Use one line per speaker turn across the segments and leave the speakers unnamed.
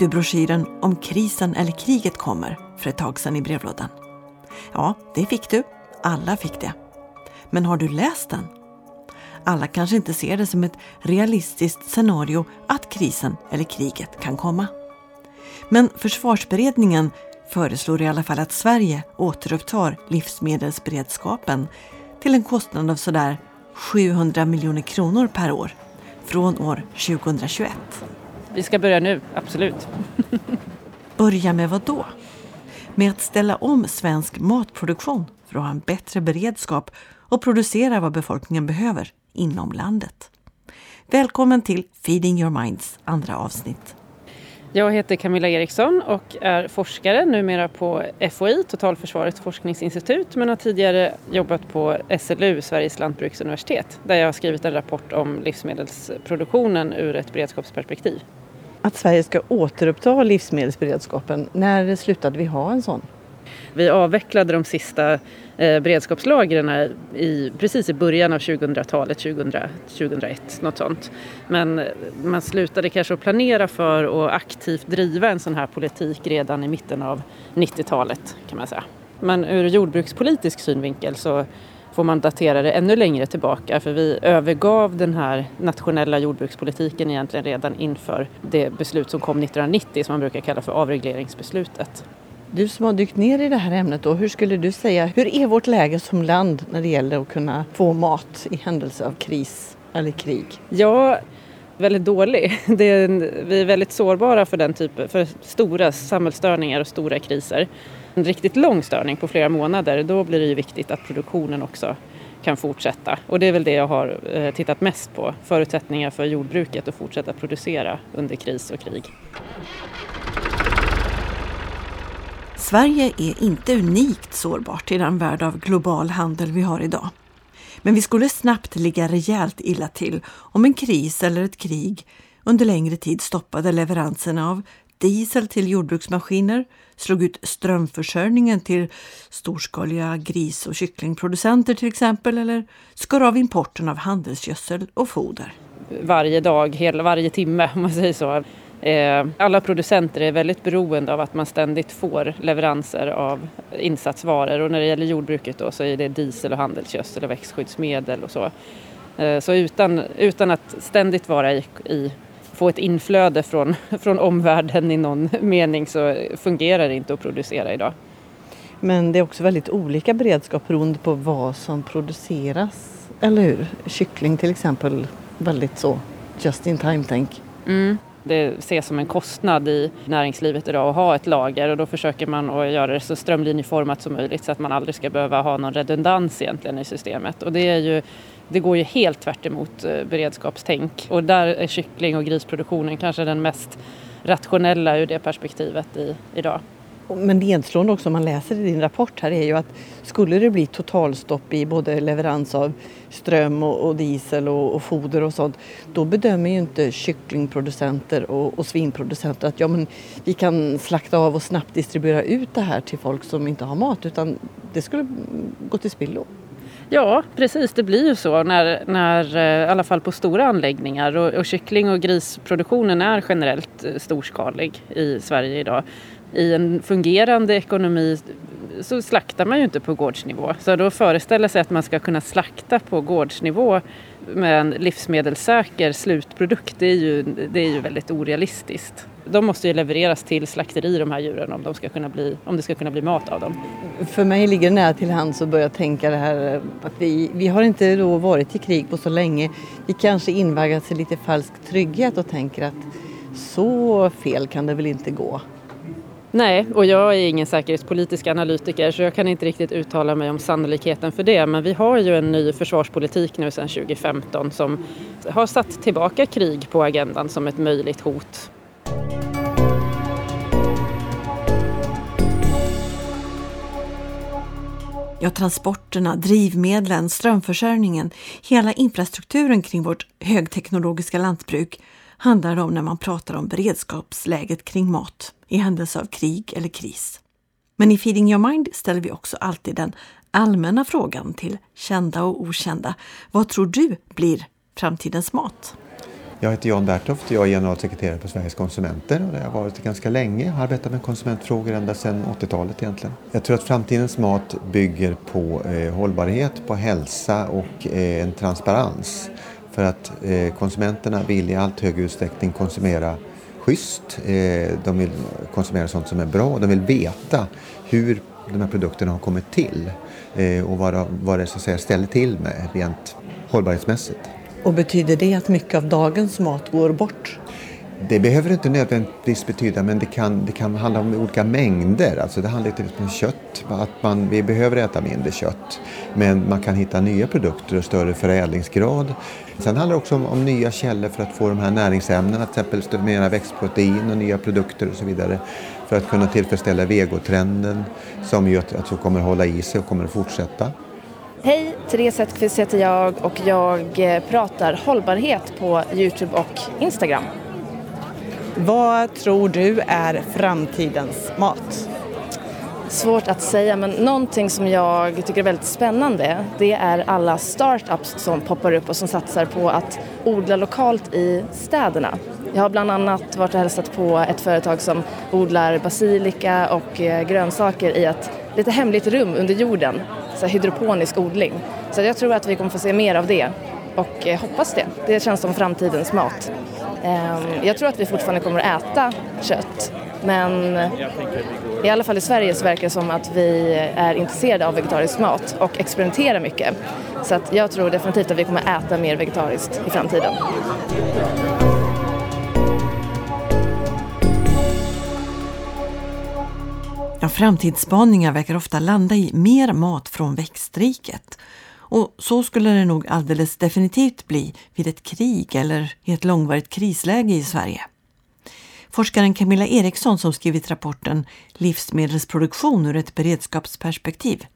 du broschyren Om krisen eller kriget kommer för ett tag sedan i brevlådan? Ja, det fick du. Alla fick det. Men har du läst den? Alla kanske inte ser det som ett realistiskt scenario att krisen eller kriget kan komma. Men försvarsberedningen föreslår i alla fall att Sverige återupptar livsmedelsberedskapen till en kostnad av sådär 700 miljoner kronor per år från år 2021.
Vi ska börja nu, absolut.
Börja med vad då? Med att ställa om svensk matproduktion för att ha en bättre beredskap och producera vad befolkningen behöver inom landet. Välkommen till Feeding Your Minds andra avsnitt.
Jag heter Camilla Eriksson och är forskare numera på FOI, Totalförsvarets forskningsinstitut, men har tidigare jobbat på SLU, Sveriges lantbruksuniversitet, där jag har skrivit en rapport om livsmedelsproduktionen ur ett beredskapsperspektiv.
Att Sverige ska återuppta livsmedelsberedskapen, när slutade vi ha en sån?
Vi avvecklade de sista eh, beredskapslagren i, precis i början av 2000-talet, 2000, 2001, något sånt. Men eh, man slutade kanske att planera för och aktivt driva en sån här politik redan i mitten av 90-talet kan man säga. Men ur jordbrukspolitisk synvinkel så får man datera det ännu längre tillbaka för vi övergav den här nationella jordbrukspolitiken egentligen redan inför det beslut som kom 1990 som man brukar kalla för avregleringsbeslutet.
Du som har dykt ner i det här ämnet, då, hur skulle du säga, hur är vårt läge som land när det gäller att kunna få mat i händelse av kris eller krig?
Ja, väldigt dålig. Är, vi är väldigt sårbara för den typen, för stora samhällsstörningar och stora kriser. En riktigt lång störning på flera månader, då blir det ju viktigt att produktionen också kan fortsätta. Och det är väl det jag har eh, tittat mest på, förutsättningar för jordbruket att fortsätta producera under kris och krig.
Sverige är inte unikt sårbart i den värld av global handel vi har idag. Men vi skulle snabbt ligga rejält illa till om en kris eller ett krig under längre tid stoppade leveranserna av diesel till jordbruksmaskiner, slog ut strömförsörjningen till storskaliga gris och kycklingproducenter till exempel eller skar av importen av handelsgödsel och foder.
Varje dag, hela, varje timme om man säger så. Eh, alla producenter är väldigt beroende av att man ständigt får leveranser av insatsvaror och när det gäller jordbruket då så är det diesel och handelsgödsel och växtskyddsmedel och så. Eh, så utan, utan att ständigt vara i, i få ett inflöde från, från omvärlden i någon mening så fungerar det inte att producera idag.
Men det är också väldigt olika beredskap beroende på vad som produceras, eller hur? Kyckling till exempel, väldigt så just in time-tänk.
Mm. Det ses som en kostnad i näringslivet idag att ha ett lager och då försöker man att göra det så strömlinjeformat som möjligt så att man aldrig ska behöva ha någon redundans egentligen i systemet. Och det, är ju, det går ju helt tvärt emot eh, beredskapstänk och där är kyckling och grisproduktionen kanske den mest rationella ur det perspektivet i, idag.
Men nedslående också om man läser i din rapport här är ju att skulle det bli totalstopp i både leverans av ström och, och diesel och, och, foder och sånt då bedömer ju inte kycklingproducenter och, och svinproducenter att ja, men vi kan slakta av och snabbt distribuera ut det här till folk som inte har mat utan det skulle gå till spillo.
Ja, precis. Det blir ju så när, när eh, i alla fall på stora anläggningar och, och kyckling och grisproduktionen är generellt eh, storskalig i Sverige idag i en fungerande ekonomi så slaktar man ju inte på gårdsnivå. Så då föreställer sig att man ska kunna slakta på gårdsnivå med en livsmedelssäker slutprodukt, det är ju, det är ju väldigt orealistiskt. De måste ju levereras till slakteri de här djuren om, de ska kunna bli, om det ska kunna bli mat av dem.
För mig ligger det nära till hands att börja tänka det här att vi, vi har inte då varit i krig på så länge. Vi kanske invaggats i lite falsk trygghet och tänker att så fel kan det väl inte gå.
Nej, och jag är ingen säkerhetspolitisk analytiker så jag kan inte riktigt uttala mig om sannolikheten för det. Men vi har ju en ny försvarspolitik nu sedan 2015 som har satt tillbaka krig på agendan som ett möjligt hot.
Ja, transporterna, drivmedlen, strömförsörjningen, hela infrastrukturen kring vårt högteknologiska lantbruk handlar om när man pratar om beredskapsläget kring mat i händelse av krig eller kris. Men i Feeding Your Mind ställer vi också alltid den allmänna frågan till kända och okända. Vad tror du blir framtidens mat?
Jag heter Jan Bertoft och jag är generalsekreterare på Sveriges konsumenter och det har jag varit ganska länge. Jag har arbetat med konsumentfrågor ända sedan 80-talet egentligen. Jag tror att framtidens mat bygger på eh, hållbarhet, på hälsa och eh, en transparens. För att eh, konsumenterna vill i allt högre utsträckning konsumera schysst. Eh, de vill konsumera sånt som är bra. De vill veta hur de här produkterna har kommit till eh, och vad, vad det så att säga ställer till med rent hållbarhetsmässigt.
Och betyder det att mycket av dagens mat går bort?
Det behöver inte nödvändigtvis betyda, men det kan, det kan handla om olika mängder. Alltså det handlar till exempel om kött, att man, vi behöver äta mindre kött. Men man kan hitta nya produkter och större förädlingsgrad. Sen handlar det också om, om nya källor för att få de här näringsämnena, till exempel mera växtprotein och nya produkter och så vidare. För att kunna tillfredsställa vegotrenden som ju att, att kommer hålla i sig och kommer att fortsätta.
Hej, Therese Hetqvist heter jag och jag eh, pratar hållbarhet på Youtube och Instagram.
Vad tror du är framtidens mat?
Svårt att säga, men någonting som jag tycker är väldigt spännande det är alla startups som poppar upp och som satsar på att odla lokalt i städerna. Jag har bland annat varit och hälsat på ett företag som odlar basilika och eh, grönsaker i ett lite hemligt rum under jorden, så hydroponisk odling. Så jag tror att vi kommer få se mer av det och eh, hoppas det. Det känns som framtidens mat. Ehm, jag tror att vi fortfarande kommer att äta kött men i alla fall i Sverige så verkar det som att vi är intresserade av vegetarisk mat och experimenterar mycket. Så att jag tror definitivt att vi kommer äta mer vegetariskt i framtiden.
Ja, framtidsspaningar verkar ofta landa i mer mat från växtriket. Och så skulle det nog alldeles definitivt bli vid ett krig eller i ett långvarigt krisläge i Sverige. Forskaren Camilla Eriksson som skrivit rapporten Livsmedelsproduktion ur ett beredskapsperspektiv.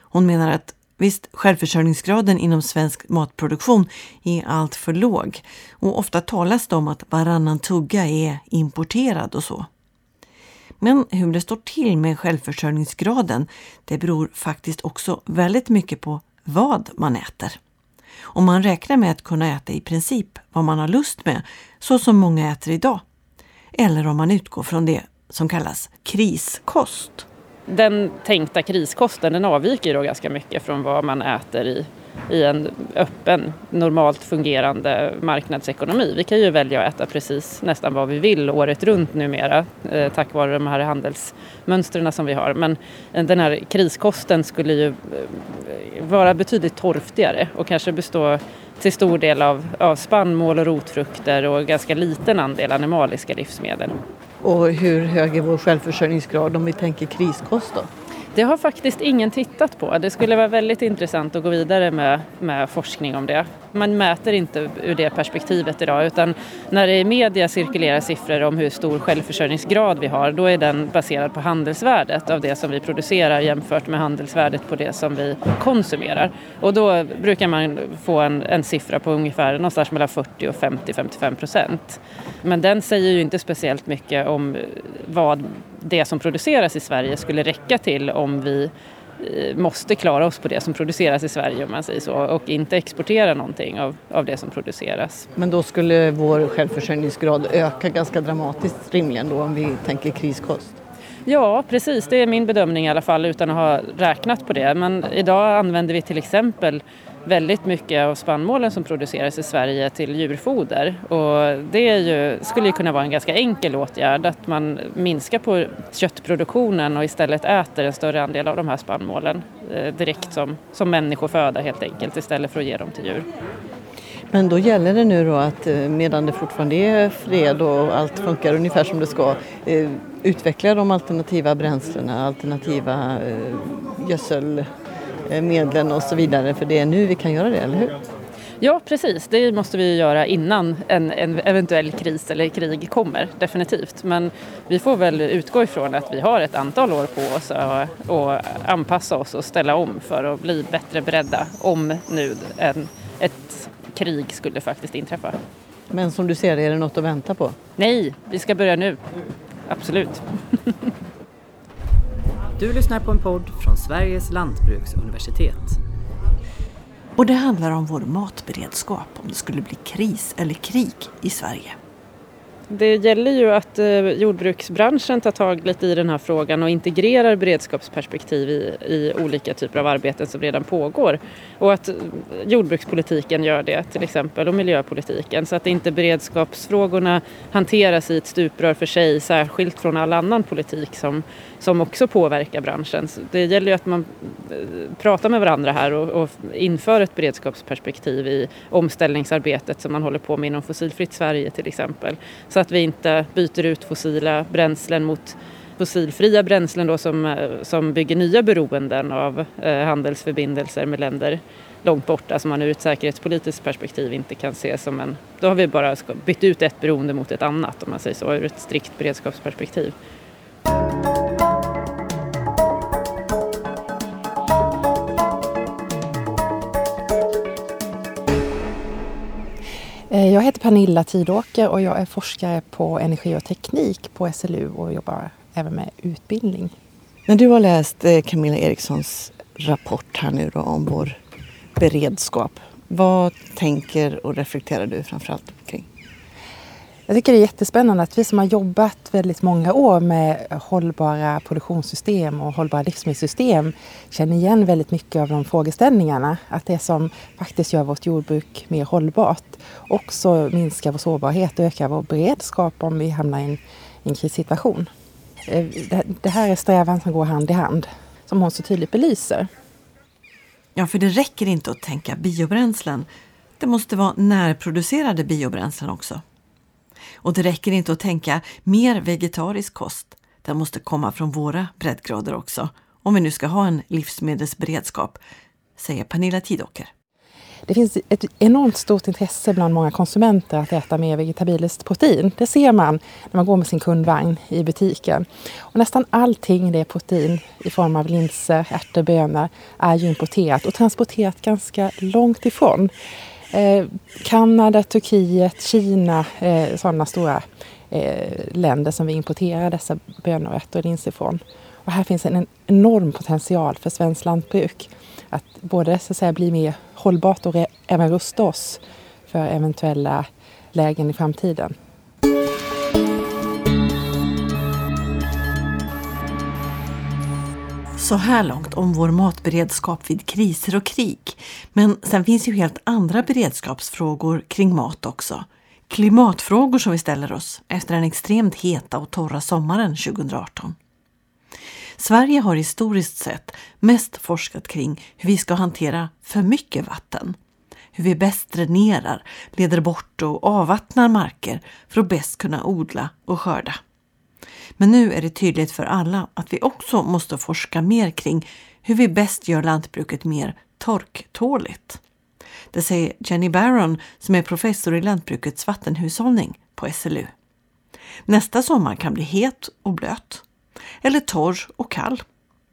Hon menar att visst, självförsörjningsgraden inom svensk matproduktion är allt för låg och ofta talas det om att varannan tugga är importerad och så. Men hur det står till med självförsörjningsgraden det beror faktiskt också väldigt mycket på vad man äter. Om man räknar med att kunna äta i princip vad man har lust med, så som många äter idag. Eller om man utgår från det som kallas kriskost.
Den tänkta kriskosten den avviker då ganska mycket från vad man äter i i en öppen, normalt fungerande marknadsekonomi. Vi kan ju välja att äta precis nästan vad vi vill året runt numera eh, tack vare de här handelsmönstren som vi har. Men den här kriskosten skulle ju eh, vara betydligt torftigare och kanske bestå till stor del av, av spannmål och rotfrukter och ganska liten andel animaliska livsmedel.
Och hur hög är vår självförsörjningsgrad om vi tänker kriskost då?
Det har faktiskt ingen tittat på. Det skulle vara väldigt intressant att gå vidare med, med forskning om det. Man mäter inte ur det perspektivet idag utan när det i media cirkulerar siffror om hur stor självförsörjningsgrad vi har då är den baserad på handelsvärdet av det som vi producerar jämfört med handelsvärdet på det som vi konsumerar. Och då brukar man få en, en siffra på ungefär någonstans mellan 40 och 50-55 procent. Men den säger ju inte speciellt mycket om vad det som produceras i Sverige skulle räcka till om vi måste klara oss på det som produceras i Sverige om man säger så och inte exportera någonting av, av det som produceras.
Men då skulle vår självförsörjningsgrad öka ganska dramatiskt rimligen då om vi tänker kriskost?
Ja, precis. Det är min bedömning i alla fall utan att ha räknat på det. Men idag använder vi till exempel väldigt mycket av spannmålen som produceras i Sverige till djurfoder. Och det är ju, skulle ju kunna vara en ganska enkel åtgärd att man minskar på köttproduktionen och istället äter en större andel av de här spannmålen eh, direkt som, som människoföda helt enkelt istället för att ge dem till djur.
Men då gäller det nu då att eh, medan det fortfarande är fred och allt funkar ungefär som det ska eh, utveckla de alternativa bränslena, alternativa eh, gödsel medlen och så vidare. För det är nu vi kan göra det, eller hur?
Ja, precis. Det måste vi göra innan en, en, eventuell kris eller krig kommer, definitivt. Men vi får väl utgå ifrån att vi har ett antal år på oss att anpassa oss och ställa om för att bli bättre beredda om nu en, ett krig skulle faktiskt inträffa.
Men som du ser är det något att vänta på?
Nej, vi ska börja nu. Absolut.
Du lyssnar på en podd från Sveriges lantbruksuniversitet.
Och det handlar om vår matberedskap om det skulle bli kris eller krig i Sverige.
Det gäller ju att eh, jordbruksbranschen tar tag lite i den här frågan och integrerar beredskapsperspektiv i, i olika typer av arbeten som redan pågår. Och att eh, jordbrukspolitiken gör det till exempel och miljöpolitiken så att inte beredskapsfrågorna hanteras i ett stuprör för sig särskilt från all annan politik som, som också påverkar branschen. Så det gäller ju att man eh, pratar med varandra här och, och inför ett beredskapsperspektiv i omställningsarbetet som man håller på med inom Fossilfritt Sverige till exempel. Så att vi inte byter ut fossila bränslen mot fossilfria bränslen då som, eh, som bygger nya beroenden av eh, handelsförbindelser med länder långt borta som man ur ett säkerhetspolitiskt perspektiv inte kan se som en... Då har vi bara bytt ut ett beroende mot ett annat om man säger så, ur ett strikt beredskapsperspektiv.
Pernilla Tidåker och jag är forskare på energi och teknik på SLU och jobbar även med utbildning.
När du har läst eh, Camilla Erikssons rapport här nu då om vår beredskap, vad tänker och reflekterar du framförallt kring?
Jag tycker det är jättespännande att vi som har jobbat väldigt många år med hållbara produktionssystem och hållbara livsmedelssystem känner igen väldigt mycket av de frågeställningarna. Att det som faktiskt gör vårt jordbruk mer hållbart också minskar vår sårbarhet och ökar vår beredskap om vi hamnar i en, en krissituation. Eh, det här är strävan som går hand i hand, som hon så tydligt belyser.
Ja, för det räcker inte att tänka biobränslen. Det måste vara närproducerade biobränslen också. Och det räcker inte att tänka mer vegetarisk kost. Den måste komma från våra breddgrader också, om vi nu ska ha en livsmedelsberedskap, säger Pernilla Tidåker.
Det finns ett enormt stort intresse bland många konsumenter att äta mer vegetabiliskt protein. Det ser man när man går med sin kundvagn i butiken. Och nästan allting det är protein i form av linser, ärtor, bönor är ju importerat och transporterat ganska långt ifrån. Eh, Kanada, Turkiet, Kina, eh, sådana stora eh, länder som vi importerar dessa bönor, och linser ifrån. Och här finns en enorm potential för svenskt lantbruk att både så att säga, bli mer hållbart och även rusta oss för eventuella lägen i framtiden.
Så här långt om vår matberedskap vid kriser och krig. Men sen finns ju helt andra beredskapsfrågor kring mat också. Klimatfrågor som vi ställer oss efter den extremt heta och torra sommaren 2018. Sverige har historiskt sett mest forskat kring hur vi ska hantera för mycket vatten. Hur vi bäst dränerar, leder bort och avvattnar marker för att bäst kunna odla och skörda. Men nu är det tydligt för alla att vi också måste forska mer kring hur vi bäst gör lantbruket mer torktåligt. Det säger Jenny Barron som är professor i lantbrukets vattenhushållning på SLU. Nästa sommar kan bli het och blöt. Eller torr och kall.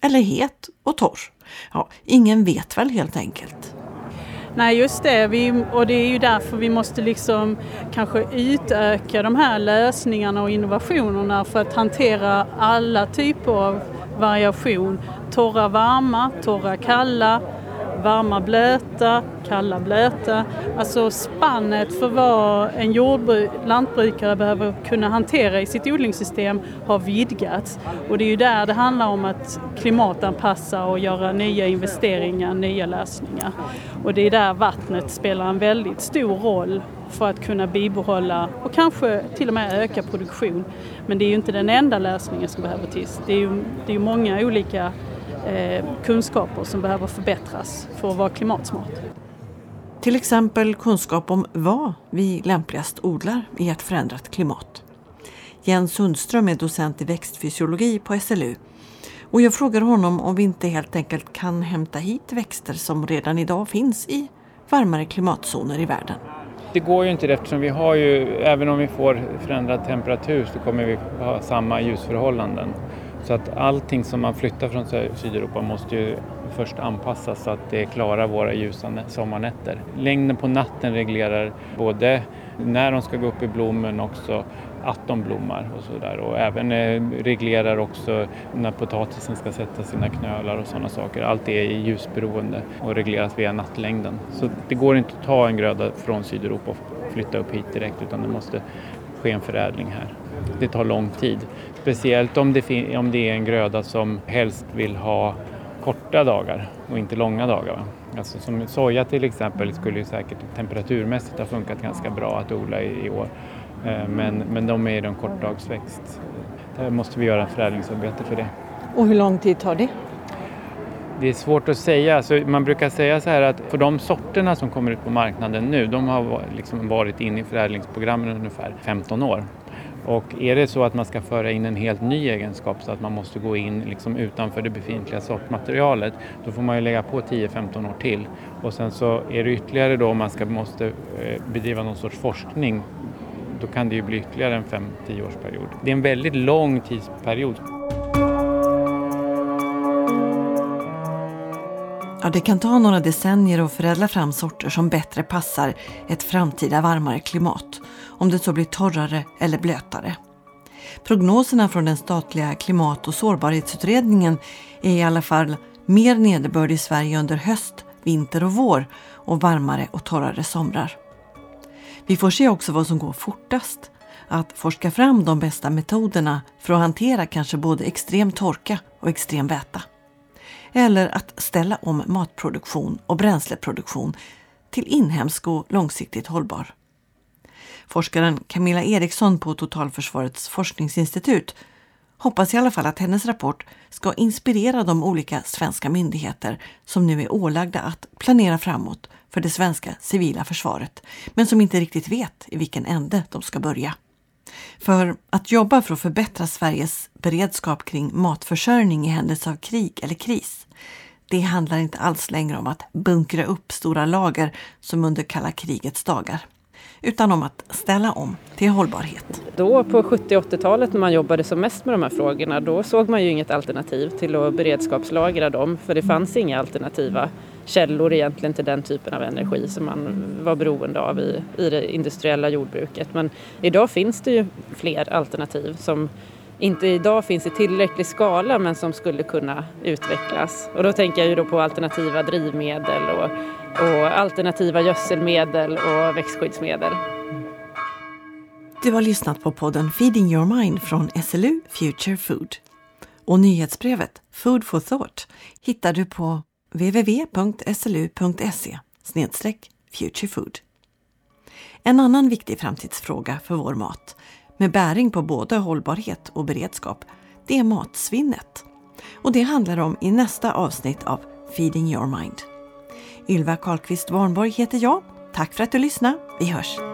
Eller het och torr. Ja, ingen vet väl helt enkelt.
Nej just det, vi, och det är ju därför vi måste liksom kanske utöka de här lösningarna och innovationerna för att hantera alla typer av variation. Torra varma, torra kalla, varma blöta, kalla blöta. Alltså spannet för vad en jordbruk, lantbrukare behöver kunna hantera i sitt odlingssystem har vidgats. Och det är ju där det handlar om att klimatanpassa och göra nya investeringar, nya lösningar. Och det är där vattnet spelar en väldigt stor roll för att kunna bibehålla och kanske till och med öka produktion. Men det är ju inte den enda lösningen som behöver till. Det är ju det är många olika kunskaper som behöver förbättras för att vara klimatsmart.
Till exempel kunskap om vad vi lämpligast odlar i ett förändrat klimat. Jens Sundström är docent i växtfysiologi på SLU och jag frågar honom om vi inte helt enkelt kan hämta hit växter som redan idag finns i varmare klimatzoner i världen.
Det går ju inte eftersom vi har ju, även om vi får förändrad temperatur så kommer vi ha samma ljusförhållanden. Så att allting som man flyttar från Sydeuropa måste ju först anpassas så att det klarar våra ljusa sommarnätter. Längden på natten reglerar både när de ska gå upp i blom men också att de blommar och sådär. Och även eh, reglerar också när potatisen ska sätta sina knölar och sådana saker. Allt det är ljusberoende och regleras via nattlängden. Så det går inte att ta en gröda från Sydeuropa och flytta upp hit direkt utan det måste ske här. Det tar lång tid. Speciellt om det, om det är en gröda som helst vill ha korta dagar och inte långa dagar. Alltså som soja till exempel skulle ju säkert temperaturmässigt ha funkat ganska bra att odla i, i år. Eh, men, men de är en kortdagsväxt. Där måste vi göra förädlingsarbete för det.
Och hur lång tid tar det?
Det är svårt att säga. Alltså man brukar säga så här att för de sorterna som kommer ut på marknaden nu, de har liksom varit inne i förädlingsprogrammen ungefär 15 år. Och är det så att man ska föra in en helt ny egenskap så att man måste gå in liksom utanför det befintliga sortmaterialet, då får man ju lägga på 10-15 år till. Och sen så är det ytterligare då om man ska, måste eh, bedriva någon sorts forskning, då kan det ju bli ytterligare en 5-10 årsperiod. Det är en väldigt lång tidsperiod.
Ja, det kan ta några decennier att förädla fram sorter som bättre passar ett framtida varmare klimat, om det så blir torrare eller blötare. Prognoserna från den statliga klimat och sårbarhetsutredningen är i alla fall mer nederbörd i Sverige under höst, vinter och vår och varmare och torrare somrar. Vi får se också vad som går fortast. Att forska fram de bästa metoderna för att hantera kanske både extrem torka och extrem väta eller att ställa om matproduktion och bränsleproduktion till inhemsk och långsiktigt hållbar. Forskaren Camilla Eriksson på Totalförsvarets forskningsinstitut hoppas i alla fall att hennes rapport ska inspirera de olika svenska myndigheter som nu är ålagda att planera framåt för det svenska civila försvaret, men som inte riktigt vet i vilken ände de ska börja. För att jobba för att förbättra Sveriges beredskap kring matförsörjning i händelse av krig eller kris, det handlar inte alls längre om att bunkra upp stora lager som under kalla krigets dagar utan om att ställa om till hållbarhet.
Då på 70 80-talet när man jobbade som mest med de här frågorna då såg man ju inget alternativ till att beredskapslagra dem för det fanns inga alternativa källor egentligen till den typen av energi som man var beroende av i, i det industriella jordbruket. Men idag finns det ju fler alternativ som inte idag finns i tillräcklig skala men som skulle kunna utvecklas. Och då tänker jag ju då på alternativa drivmedel och, och alternativa gödselmedel och växtskyddsmedel.
Du har lyssnat på podden Feeding your mind från SLU Future Food. Och nyhetsbrevet Food for Thought hittar du på www.slu.se futurefood. En annan viktig framtidsfråga för vår mat med bäring på både hållbarhet och beredskap, det är matsvinnet. Och det handlar om i nästa avsnitt av Feeding your mind. Ylva Karlqvist Warnborg heter jag. Tack för att du lyssnade. Vi hörs!